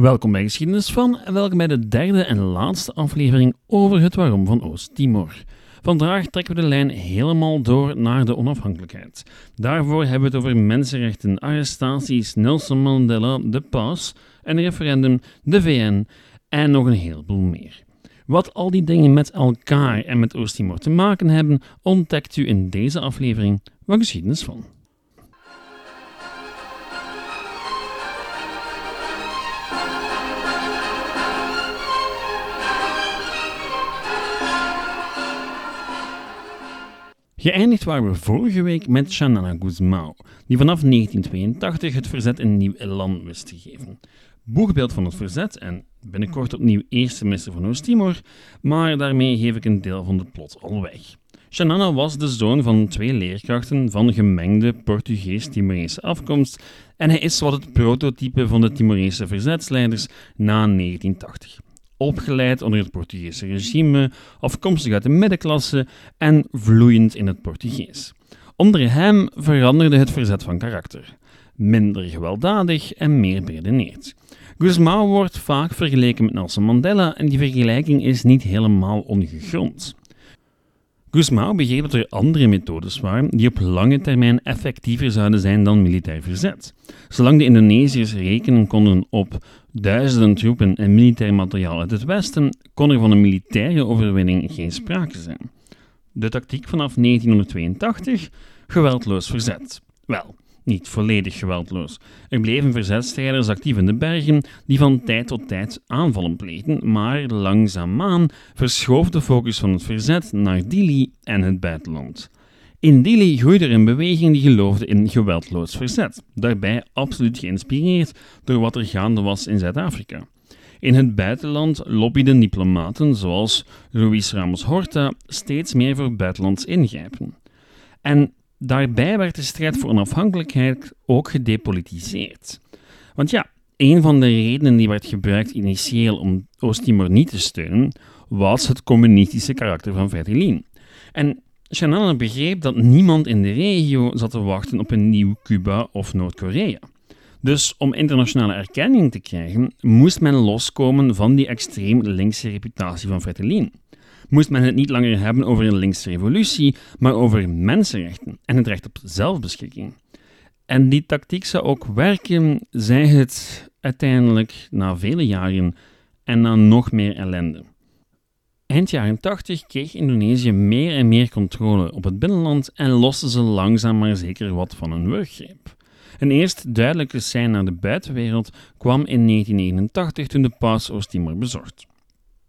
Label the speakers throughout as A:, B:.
A: Welkom bij Geschiedenis van en welkom bij de derde en laatste aflevering over het waarom van Oost-Timor. Vandaag trekken we de lijn helemaal door naar de onafhankelijkheid. Daarvoor hebben we het over mensenrechten, arrestaties, Nelson Mandela, de paus, een referendum, de VN en nog een heleboel meer. Wat al die dingen met elkaar en met Oost-Timor te maken hebben, ontdekt u in deze aflevering van Geschiedenis van. Geëindigd waren we vorige week met Shanana Guzmao, die vanaf 1982 het verzet een nieuw elan wist te geven. Boegbeeld van het verzet en binnenkort opnieuw eerste minister van Oost-Timor, maar daarmee geef ik een deel van het plot al weg. Shanana was de zoon van twee leerkrachten van gemengde Portugees-Timorese afkomst en hij is wat het prototype van de Timorese verzetsleiders na 1980 opgeleid onder het Portugese regime, afkomstig uit de middenklasse en vloeiend in het Portugees. Onder hem veranderde het verzet van karakter. Minder gewelddadig en meer beredeneerd. Guzmão wordt vaak vergeleken met Nelson Mandela en die vergelijking is niet helemaal ongegrond. Guzmão begreep dat er andere methodes waren die op lange termijn effectiever zouden zijn dan militair verzet. Zolang de Indonesiërs rekenen konden op duizenden troepen en militair materiaal uit het Westen, kon er van een militaire overwinning geen sprake zijn. De tactiek vanaf 1982? Geweldloos verzet. Wel, niet volledig geweldloos. Er bleven verzetstrijders actief in de bergen die van tijd tot tijd aanvallen pleegden, maar langzaamaan verschoof de focus van het verzet naar Dili en het buitenland. In Dili groeide er een beweging die geloofde in geweldloos verzet, daarbij absoluut geïnspireerd door wat er gaande was in Zuid-Afrika. In het buitenland lobbyden diplomaten zoals Luis Ramos Horta steeds meer voor buitenlands ingrijpen. En daarbij werd de strijd voor onafhankelijkheid ook gedepolitiseerd. Want ja, een van de redenen die werd gebruikt initieel om Oost-Timor niet te steunen, was het communistische karakter van Fretilin. En Shannon begreep dat niemand in de regio zat te wachten op een nieuw Cuba of Noord-Korea. Dus om internationale erkenning te krijgen, moest men loskomen van die extreem linkse reputatie van Fretilin. Moest men het niet langer hebben over een linkse revolutie, maar over mensenrechten en het recht op zelfbeschikking. En die tactiek zou ook werken, zij het uiteindelijk na vele jaren en na nog meer ellende. Eind jaren 80 kreeg Indonesië meer en meer controle op het binnenland en loste ze langzaam maar zeker wat van hun wurggreep. Een eerst duidelijke sein naar de buitenwereld kwam in 1989 toen de paus Oost-Timor bezocht.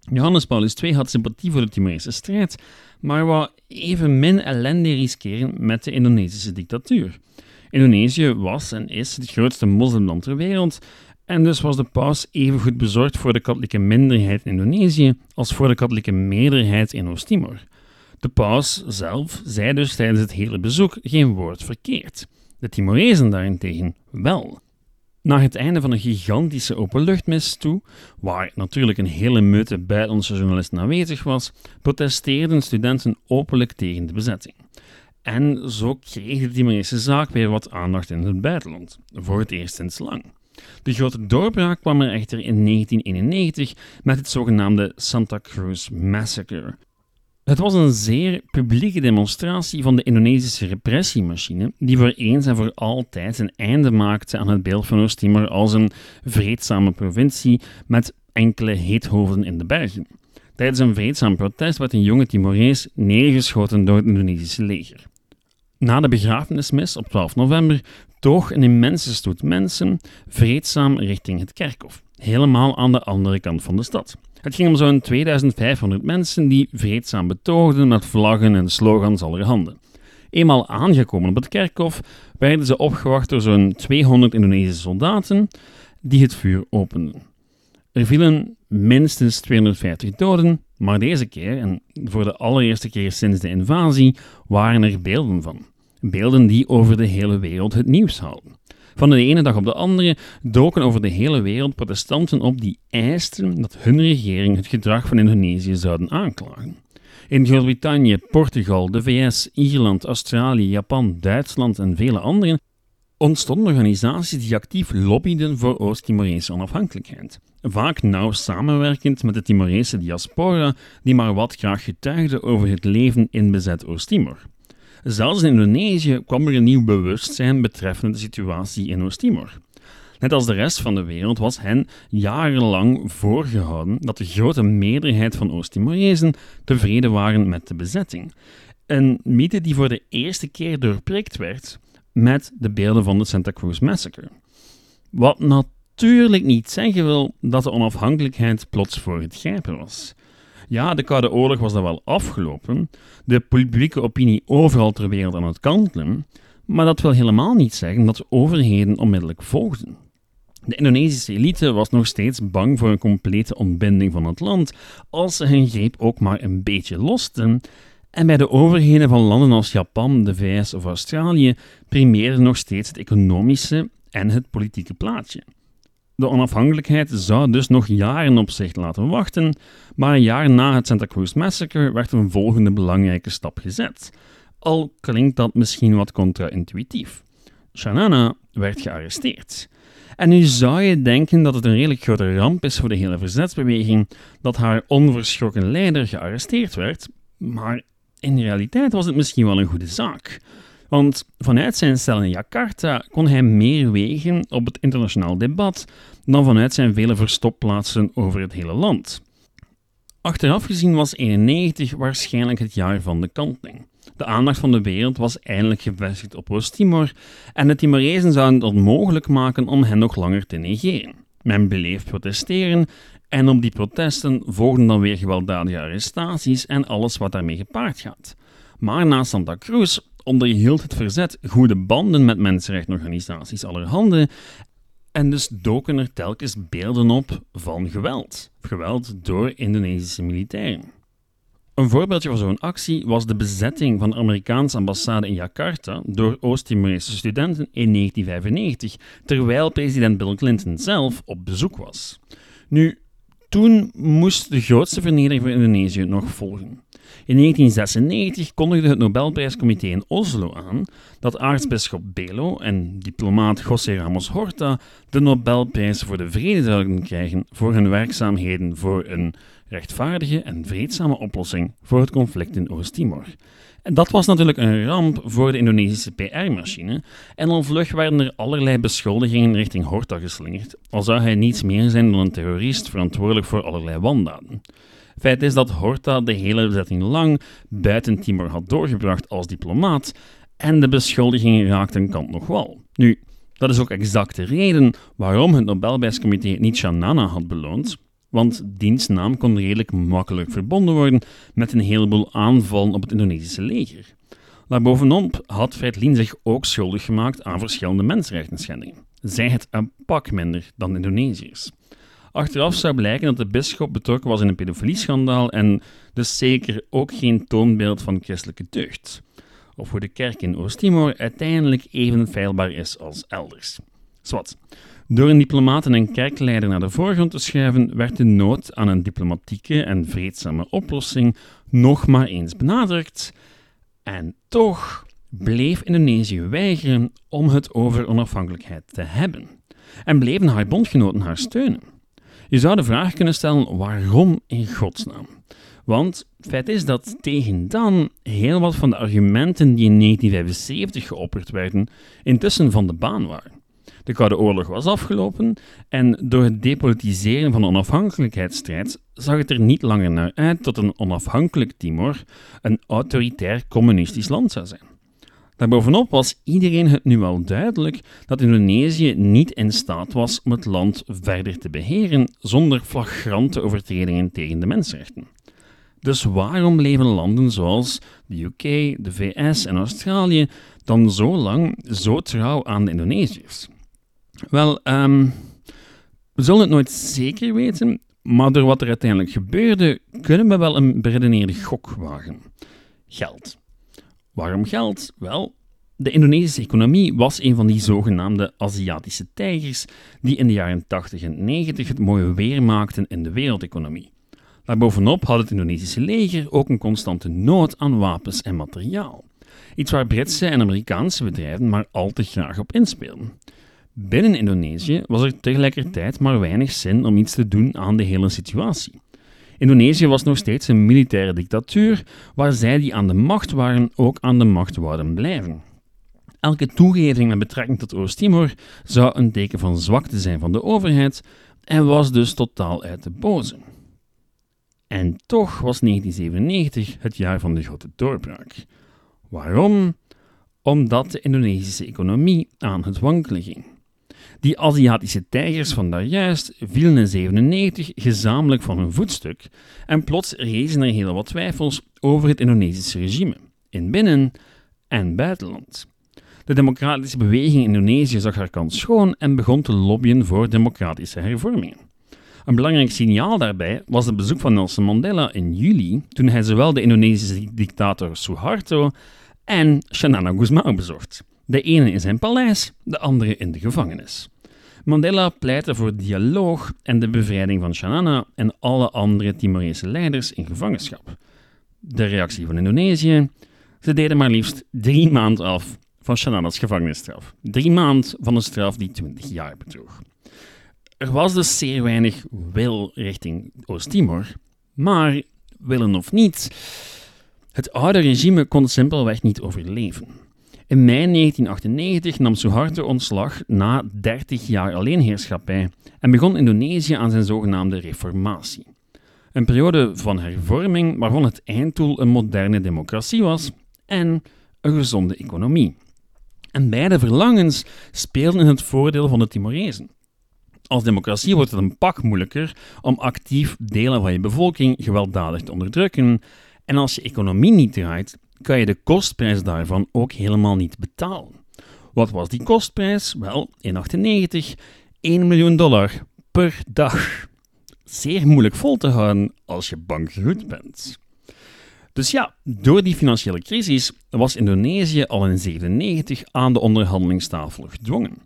A: Johannes Paulus II had sympathie voor de Timorese strijd, maar wou evenmin ellende riskeren met de Indonesische dictatuur. Indonesië was en is het grootste moslimland ter wereld en dus was de paus evengoed bezorgd voor de katholieke minderheid in Indonesië als voor de katholieke meerderheid in Oost-Timor. De paus zelf zei dus tijdens het hele bezoek geen woord verkeerd. De Timorezen daarentegen wel. Na het einde van een gigantische openluchtmis toe, waar natuurlijk een hele meute buitenlandse journalisten aanwezig was, protesteerden studenten openlijk tegen de bezetting. En zo kreeg de Timorese zaak weer wat aandacht in het buitenland, voor het eerst sinds lang. De grote doorbraak kwam er echter in 1991 met het zogenaamde Santa Cruz Massacre. Het was een zeer publieke demonstratie van de Indonesische repressiemachine, die voor eens en voor altijd een einde maakte aan het beeld van Oost-Timor als een vreedzame provincie met enkele heethoofden in de bergen. Tijdens een vreedzaam protest werd een jonge Timorees neergeschoten door het Indonesische leger. Na de begrafenismis op 12 november toog een immense stoet mensen vreedzaam richting het kerkhof, helemaal aan de andere kant van de stad. Het ging om zo'n 2500 mensen die vreedzaam betoogden met vlaggen en slogans allerhande. Eenmaal aangekomen op het kerkhof werden ze opgewacht door zo'n 200 Indonesische soldaten die het vuur openden. Er vielen minstens 250 doden, maar deze keer, en voor de allereerste keer sinds de invasie, waren er beelden van. Beelden die over de hele wereld het nieuws haalden. Van de ene dag op de andere doken over de hele wereld protestanten op die eisten dat hun regering het gedrag van Indonesië zouden aanklagen. In Groot-Brittannië, Portugal, de VS, Ierland, Australië, Japan, Duitsland en vele anderen ontstonden organisaties die actief lobbyden voor Oost-Timorese onafhankelijkheid. Vaak nauw samenwerkend met de Timorese diaspora, die maar wat graag getuigde over het leven in bezet Oost-Timor. Zelfs in Indonesië kwam er een nieuw bewustzijn betreffende de situatie in Oost-Timor. Net als de rest van de wereld was hen jarenlang voorgehouden dat de grote meerderheid van Oost-Timorezen tevreden waren met de bezetting. Een mythe die voor de eerste keer doorprikt werd met de beelden van de Santa Cruz Massacre. Wat natuurlijk niet zeggen wil dat de onafhankelijkheid plots voor het grijpen was. Ja, de Koude Oorlog was dan wel afgelopen, de publieke opinie overal ter wereld aan het kantelen, maar dat wil helemaal niet zeggen dat de overheden onmiddellijk volgden. De Indonesische elite was nog steeds bang voor een complete ontbinding van het land als ze hun greep ook maar een beetje losten. En bij de overheden van landen als Japan, de VS of Australië primeerde nog steeds het economische en het politieke plaatje. De onafhankelijkheid zou dus nog jaren op zich laten wachten, maar een jaar na het Santa Cruz Massacre werd een volgende belangrijke stap gezet. Al klinkt dat misschien wat contra-intuïtief. Shanana werd gearresteerd. En nu zou je denken dat het een redelijk grote ramp is voor de hele verzetsbeweging dat haar onverschrokken leider gearresteerd werd, maar in realiteit was het misschien wel een goede zaak. Want vanuit zijn cel in Jakarta kon hij meer wegen op het internationaal debat dan vanuit zijn vele verstopplaatsen over het hele land. Achteraf gezien was 91 waarschijnlijk het jaar van de kanteling. De aandacht van de wereld was eindelijk gevestigd op Oost-Timor en de Timorezen zouden het onmogelijk maken om hen nog langer te negeren. Men bleef protesteren en op die protesten volgden dan weer gewelddadige arrestaties en alles wat daarmee gepaard gaat. Maar na Santa Cruz onderhield het verzet goede banden met mensenrechtenorganisaties allerhande en dus doken er telkens beelden op van geweld. Geweld door Indonesische militairen. Een voorbeeldje van zo'n actie was de bezetting van de Amerikaanse ambassade in Jakarta door Oost-Timorese studenten in 1995, terwijl president Bill Clinton zelf op bezoek was. Nu, toen moest de grootste vernedering voor Indonesië nog volgen. In 1996 kondigde het Nobelprijscomité in Oslo aan dat aartsbisschop Belo en diplomaat José Ramos Horta de Nobelprijs voor de Vrede zouden krijgen voor hun werkzaamheden voor een rechtvaardige en vreedzame oplossing voor het conflict in Oost-Timor. Dat was natuurlijk een ramp voor de Indonesische PR-machine, en al vlug werden er allerlei beschuldigingen richting Horta geslingerd, al zou hij niets meer zijn dan een terrorist verantwoordelijk voor allerlei wandaden. Feit is dat Horta de hele bezetting lang buiten Timor had doorgebracht als diplomaat, en de beschuldigingen raakten kant nog wel. Nu, dat is ook exact de reden waarom het Nobelprijscomité niet Shanana had beloond, want diens naam kon redelijk makkelijk verbonden worden met een heleboel aanvallen op het Indonesische leger. Daarbovenop had Freitlin zich ook schuldig gemaakt aan verschillende mensenrechten Zij het een pak minder dan Indonesiërs. Achteraf zou blijken dat de bisschop betrokken was in een pedofilieschandaal en dus zeker ook geen toonbeeld van christelijke deugd. Of hoe de kerk in Oost-Timor uiteindelijk even feilbaar is als elders. Zwat. Door een diplomaat en een kerkleider naar de voorgrond te schuiven, werd de nood aan een diplomatieke en vreedzame oplossing nog maar eens benadrukt. En toch bleef Indonesië weigeren om het over onafhankelijkheid te hebben. En bleven haar bondgenoten haar steunen. Je zou de vraag kunnen stellen: waarom in godsnaam? Want feit is dat tegen dan heel wat van de argumenten die in 1975 geopperd werden, intussen van de baan waren. De Koude Oorlog was afgelopen en door het depolitiseren van de onafhankelijkheidsstrijd zag het er niet langer naar uit dat een onafhankelijk Timor een autoritair communistisch land zou zijn. Daarbovenop was iedereen het nu al duidelijk dat Indonesië niet in staat was om het land verder te beheren zonder flagrante overtredingen tegen de mensenrechten. Dus waarom leven landen zoals de UK, de VS en Australië dan zo lang zo trouw aan de Indonesiërs? Wel, um, we zullen het nooit zeker weten, maar door wat er uiteindelijk gebeurde, kunnen we wel een beredeneerde gok wagen. Geld. Waarom geld? Wel, de Indonesische economie was een van die zogenaamde Aziatische tijgers die in de jaren 80 en 90 het mooie weer maakten in de wereldeconomie. Daarbovenop had het Indonesische leger ook een constante nood aan wapens en materiaal. Iets waar Britse en Amerikaanse bedrijven maar al te graag op inspeelden. Binnen Indonesië was er tegelijkertijd maar weinig zin om iets te doen aan de hele situatie. Indonesië was nog steeds een militaire dictatuur, waar zij die aan de macht waren ook aan de macht wouden blijven. Elke toegeving met betrekking tot Oost-Timor zou een teken van zwakte zijn van de overheid en was dus totaal uit de boze. En toch was 1997 het jaar van de grote doorbraak. Waarom? Omdat de Indonesische economie aan het wankelen ging. Die Aziatische tijgers van daarjuist vielen in 97 gezamenlijk van hun voetstuk en plots rezen er heel wat twijfels over het Indonesische regime, in binnen- en buitenland. De democratische beweging in Indonesië zag haar kans schoon en begon te lobbyen voor democratische hervormingen. Een belangrijk signaal daarbij was het bezoek van Nelson Mandela in juli, toen hij zowel de Indonesische dictator Suharto en Shanana Gusmao bezocht. De ene in zijn paleis, de andere in de gevangenis. Mandela pleitte voor dialoog en de bevrijding van Shanana en alle andere Timorese leiders in gevangenschap. De reactie van Indonesië? Ze deden maar liefst drie maanden af van Shanana's gevangenisstraf. Drie maanden van een straf die 20 jaar bedroeg. Er was dus zeer weinig wil richting Oost-Timor, maar willen of niet, het oude regime kon simpelweg niet overleven. In mei 1998 nam Suharto ontslag na 30 jaar alleenheerschappij en begon Indonesië aan zijn zogenaamde reformatie. Een periode van hervorming waarvan het einddoel een moderne democratie was en een gezonde economie. En beide verlangens speelden in het voordeel van de Timorezen. Als democratie wordt het een pak moeilijker om actief delen van je bevolking gewelddadig te onderdrukken. En als je economie niet draait, kan je de kostprijs daarvan ook helemaal niet betalen. Wat was die kostprijs? Wel, in 1998 1 miljoen dollar per dag. Zeer moeilijk vol te houden als je bankroet bent. Dus ja, door die financiële crisis was Indonesië al in 1997 aan de onderhandelingstafel gedwongen.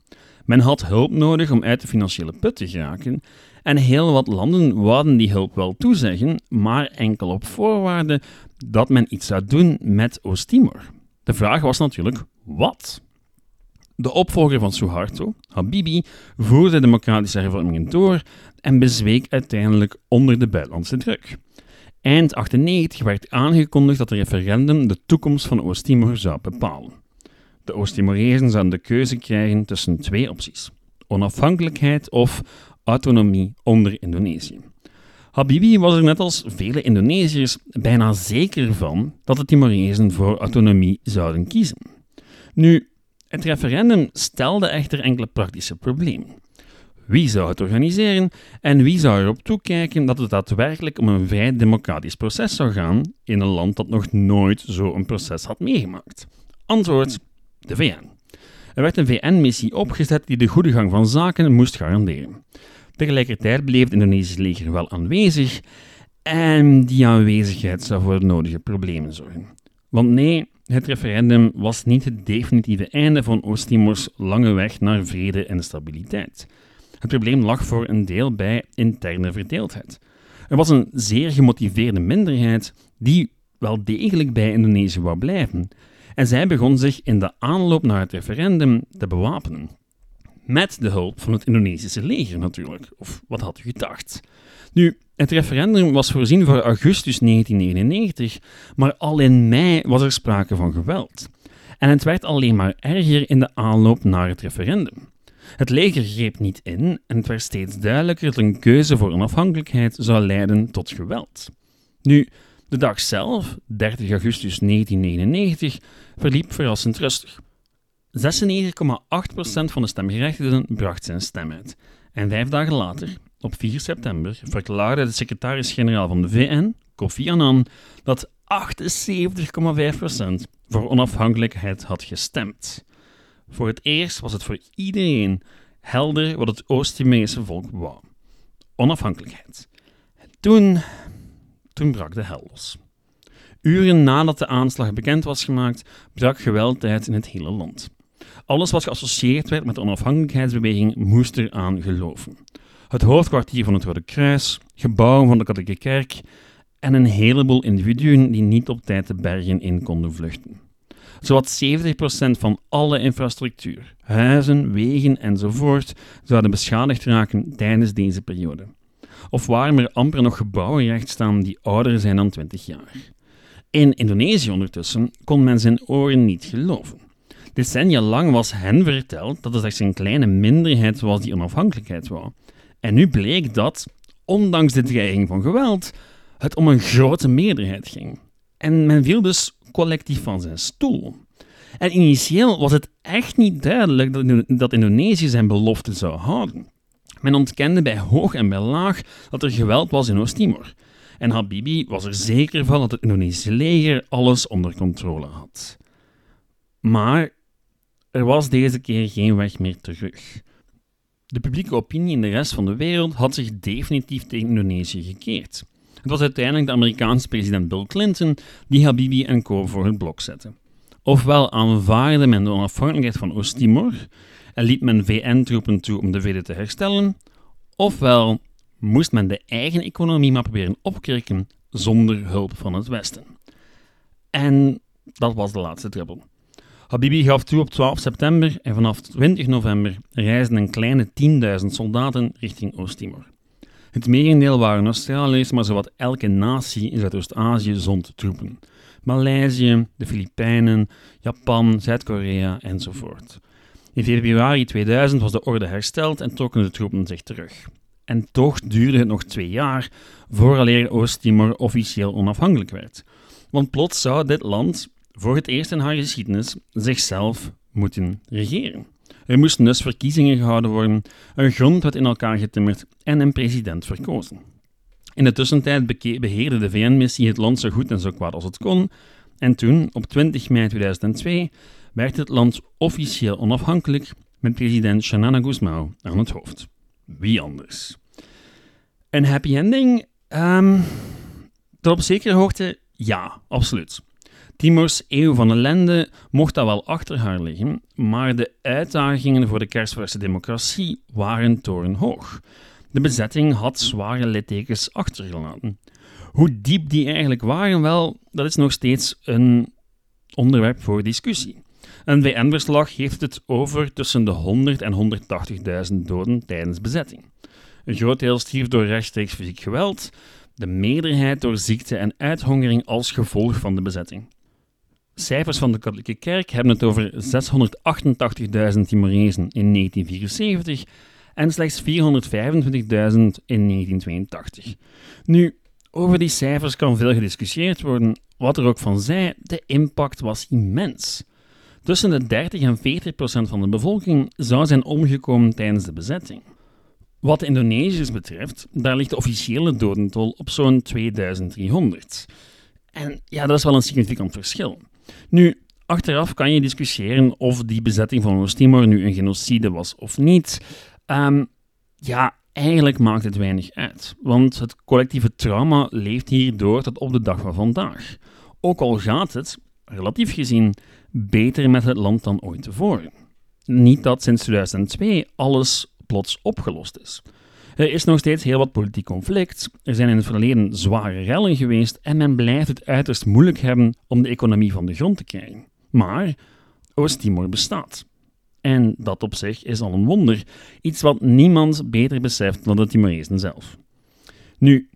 A: Men had hulp nodig om uit de financiële put te geraken en heel wat landen wouden die hulp wel toezeggen, maar enkel op voorwaarde dat men iets zou doen met Oost-Timor. De vraag was natuurlijk wat? De opvolger van Suharto, Habibi, voerde democratische hervormingen door en bezweek uiteindelijk onder de buitenlandse druk. Eind 98 werd aangekondigd dat het referendum de toekomst van Oost-Timor zou bepalen. De Oost-Timorezen zouden de keuze krijgen tussen twee opties: onafhankelijkheid of autonomie onder Indonesië. Habibi was er net als vele Indonesiërs bijna zeker van dat de Timorezen voor autonomie zouden kiezen. Nu, het referendum stelde echter enkele praktische problemen. Wie zou het organiseren en wie zou erop toekijken dat het daadwerkelijk om een vrij democratisch proces zou gaan in een land dat nog nooit zo'n proces had meegemaakt? Antwoord: de VN. Er werd een VN-missie opgezet die de goede gang van zaken moest garanderen. Tegelijkertijd bleef het Indonesische leger wel aanwezig en die aanwezigheid zou voor nodige problemen zorgen. Want nee, het referendum was niet het definitieve einde van Oost-Timors lange weg naar vrede en stabiliteit. Het probleem lag voor een deel bij interne verdeeldheid. Er was een zeer gemotiveerde minderheid die wel degelijk bij Indonesië wou blijven. En zij begon zich in de aanloop naar het referendum te bewapenen. Met de hulp van het Indonesische leger natuurlijk. Of wat had u gedacht? Nu, het referendum was voorzien voor augustus 1999, maar al in mei was er sprake van geweld. En het werd alleen maar erger in de aanloop naar het referendum. Het leger greep niet in en het werd steeds duidelijker dat een keuze voor onafhankelijkheid zou leiden tot geweld. Nu, de dag zelf, 30 augustus 1999, verliep verrassend rustig. 96,8% van de stemgerechtigden bracht zijn stem uit. En vijf dagen later, op 4 september, verklaarde de secretaris-generaal van de VN, Kofi Annan, dat 78,5% voor onafhankelijkheid had gestemd. Voor het eerst was het voor iedereen helder wat het Oost-Timorese volk wou. Onafhankelijkheid. En toen, toen brak de hel los. Uren nadat de aanslag bekend was gemaakt, brak geweld uit in het hele land. Alles wat geassocieerd werd met de onafhankelijkheidsbeweging moest eraan geloven. Het hoofdkwartier van het Rode Kruis, gebouwen van de katholieke kerk en een heleboel individuen die niet op tijd de bergen in konden vluchten. Zowat 70% van alle infrastructuur, huizen, wegen enzovoort, zouden beschadigd raken tijdens deze periode. Of waren er amper nog gebouwen recht staan die ouder zijn dan 20 jaar. In Indonesië ondertussen kon men zijn oren niet geloven. Decennia lang was hen verteld dat het slechts een kleine minderheid was die onafhankelijkheid wou. En nu bleek dat, ondanks de dreiging van geweld, het om een grote meerderheid ging. En men viel dus collectief van zijn stoel. En initieel was het echt niet duidelijk dat Indonesië zijn belofte zou houden. Men ontkende bij hoog en bij laag dat er geweld was in Oost-Timor. En Habibi was er zeker van dat het Indonesische leger alles onder controle had. Maar er was deze keer geen weg meer terug. De publieke opinie in de rest van de wereld had zich definitief tegen Indonesië gekeerd. Het was uiteindelijk de Amerikaanse president Bill Clinton die Habibi en co. voor het blok zette. Ofwel aanvaarde men de onafhankelijkheid van Oost-Timor en liet men VN-troepen toe om de vrede te herstellen, ofwel moest men de eigen economie maar proberen opkrikken zonder hulp van het Westen. En dat was de laatste druppel. Habibi gaf toe op 12 september en vanaf 20 november reisden een kleine 10.000 soldaten richting Oost-Timor. Het merendeel waren Australiërs, maar zowat elke natie in Zuidoost-Azië zond troepen. Maleisië, de Filipijnen, Japan, Zuid-Korea enzovoort. In februari 2000 was de orde hersteld en trokken de troepen zich terug. En toch duurde het nog twee jaar vooraleer Oost-Timor officieel onafhankelijk werd. Want plots zou dit land voor het eerst in haar geschiedenis zichzelf moeten regeren. Er moesten dus verkiezingen gehouden worden, een grondwet in elkaar getimmerd en een president verkozen. In de tussentijd beheerde de VN-missie het land zo goed en zo kwaad als het kon, en toen, op 20 mei 2002, werd het land officieel onafhankelijk met president Shanana Guzmao aan het hoofd. Wie anders? Een happy ending? Um, tot op zekere hoogte ja, absoluut. Timors eeuw van ellende mocht dat wel achter haar liggen, maar de uitdagingen voor de kerstverse democratie waren torenhoog. De bezetting had zware littekens achtergelaten. Hoe diep die eigenlijk waren, wel, dat is nog steeds een onderwerp voor discussie. Een VN-verslag heeft het over tussen de 100 en 180.000 doden tijdens bezetting. Een groot deel stierf door rechtstreeks fysiek geweld, de meerderheid door ziekte en uithongering als gevolg van de bezetting. Cijfers van de katholieke kerk hebben het over 688.000 Timorezen in 1974 en slechts 425.000 in 1982. Nu, over die cijfers kan veel gediscussieerd worden. Wat er ook van zij, de impact was immens. Tussen de 30 en 40 procent van de bevolking zou zijn omgekomen tijdens de bezetting. Wat de Indonesiërs betreft, daar ligt de officiële dodentol op zo'n 2300. En ja, dat is wel een significant verschil. Nu, achteraf kan je discussiëren of die bezetting van Oost-Timor nu een genocide was of niet. Um, ja, eigenlijk maakt het weinig uit, want het collectieve trauma leeft hier door tot op de dag van vandaag. Ook al gaat het, relatief gezien, beter met het land dan ooit tevoren. Niet dat sinds 2002 alles plots opgelost is. Er is nog steeds heel wat politiek conflict, er zijn in het verleden zware rellen geweest en men blijft het uiterst moeilijk hebben om de economie van de grond te krijgen. Maar Oost-Timor bestaat. En dat op zich is al een wonder, iets wat niemand beter beseft dan de Timorezen zelf. Nu,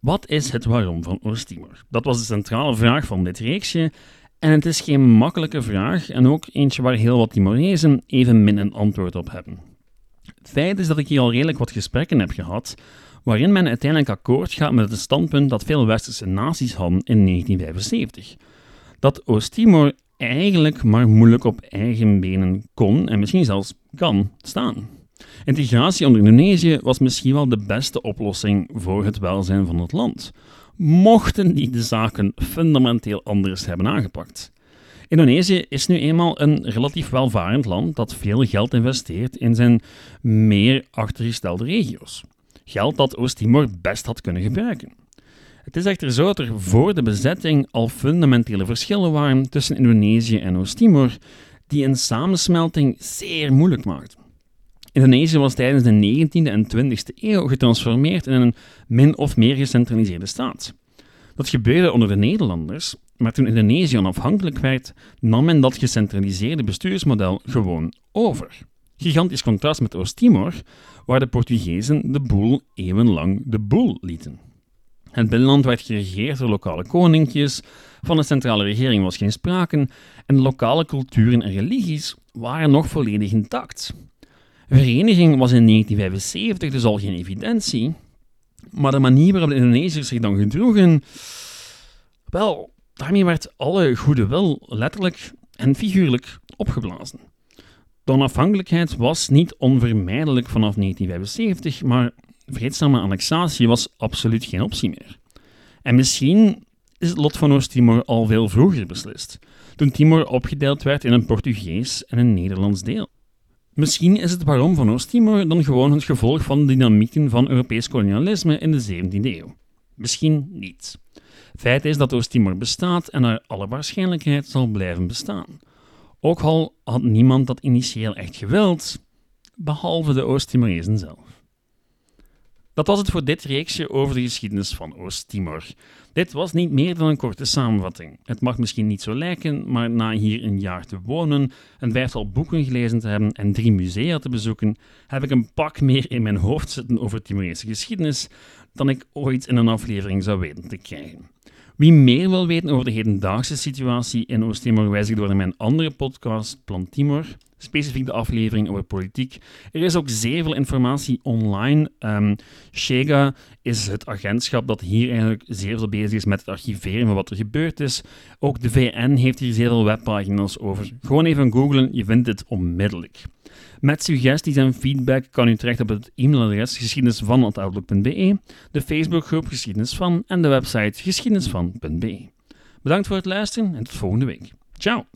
A: wat is het waarom van Oost-Timor? Dat was de centrale vraag van dit reeksje en het is geen makkelijke vraag en ook eentje waar heel wat Timorezen even min een antwoord op hebben. Feit is dat ik hier al redelijk wat gesprekken heb gehad, waarin men uiteindelijk akkoord gaat met het standpunt dat veel westerse naties hadden in 1975. Dat Oost-Timor eigenlijk maar moeilijk op eigen benen kon en misschien zelfs kan staan. Integratie onder Indonesië was misschien wel de beste oplossing voor het welzijn van het land, mochten die de zaken fundamenteel anders hebben aangepakt. Indonesië is nu eenmaal een relatief welvarend land dat veel geld investeert in zijn meer achtergestelde regio's. Geld dat Oost-Timor best had kunnen gebruiken. Het is echter zo dat er voor de bezetting al fundamentele verschillen waren tussen Indonesië en Oost-Timor, die een samensmelting zeer moeilijk maakten. Indonesië was tijdens de 19e en 20e eeuw getransformeerd in een min of meer gecentraliseerde staat. Dat gebeurde onder de Nederlanders Maar toen Indonesië onafhankelijk werd, nam men dat gecentraliseerde bestuursmodel gewoon over. Gigantisch contrast met Oost-Timor, waar de Portugezen de boel eeuwenlang de boel lieten. Het binnenland werd geregeerd door lokale koninkjes, van een centrale regering was geen sprake en lokale culturen en religies waren nog volledig intact. Vereniging was in 1975 dus al geen evidentie, maar de manier waarop de Indonesiërs zich dan gedroegen, wel, daarmee werd alle goede wil letterlijk en figuurlijk opgeblazen. De onafhankelijkheid was niet onvermijdelijk vanaf 1975, maar vreedzame annexatie was absoluut geen optie meer. En misschien is het lot van Oost-Timor al veel vroeger beslist, toen Timor opgedeeld werd in een Portugees en een Nederlands deel. Misschien is het waarom van Oost-Timor dan gewoon het gevolg van de dynamieken van Europees kolonialisme in de 17e eeuw. Misschien niet. Feit is dat Oost-Timor bestaat en naar alle waarschijnlijkheid zal blijven bestaan. Ook al had niemand dat initieel echt gewild, behalve de Oost-Timorezen zelf. Dat was het voor dit reeksje over de geschiedenis van Oost-Timor. Dit was niet meer dan een korte samenvatting. Het mag misschien niet zo lijken, maar na hier een jaar te wonen, een vijftal boeken gelezen te hebben en drie musea te bezoeken, heb ik een pak meer in mijn hoofd zitten over Timorese geschiedenis dan ik ooit in een aflevering zou weten te krijgen. Wie meer wil weten over de hedendaagse situatie in Oost-Timor, wijs ik door mijn andere podcast, Plan Timor, specifiek de aflevering over politiek. Er is ook zeer veel informatie online. Um, Shega is het agentschap dat hier eigenlijk zeer veel bezig is met het archiveren van wat er gebeurd is. Ook de VN heeft hier zeer veel webpagina's over. Gewoon even googlen, je vindt het onmiddellijk. Met suggesties en feedback kan u terecht op het e-mailadres geschiedenisvan.outlook.be, de Facebookgroep Geschiedenis van en de website geschiedenisvan.be. Bedankt voor het luisteren en tot volgende week. Ciao!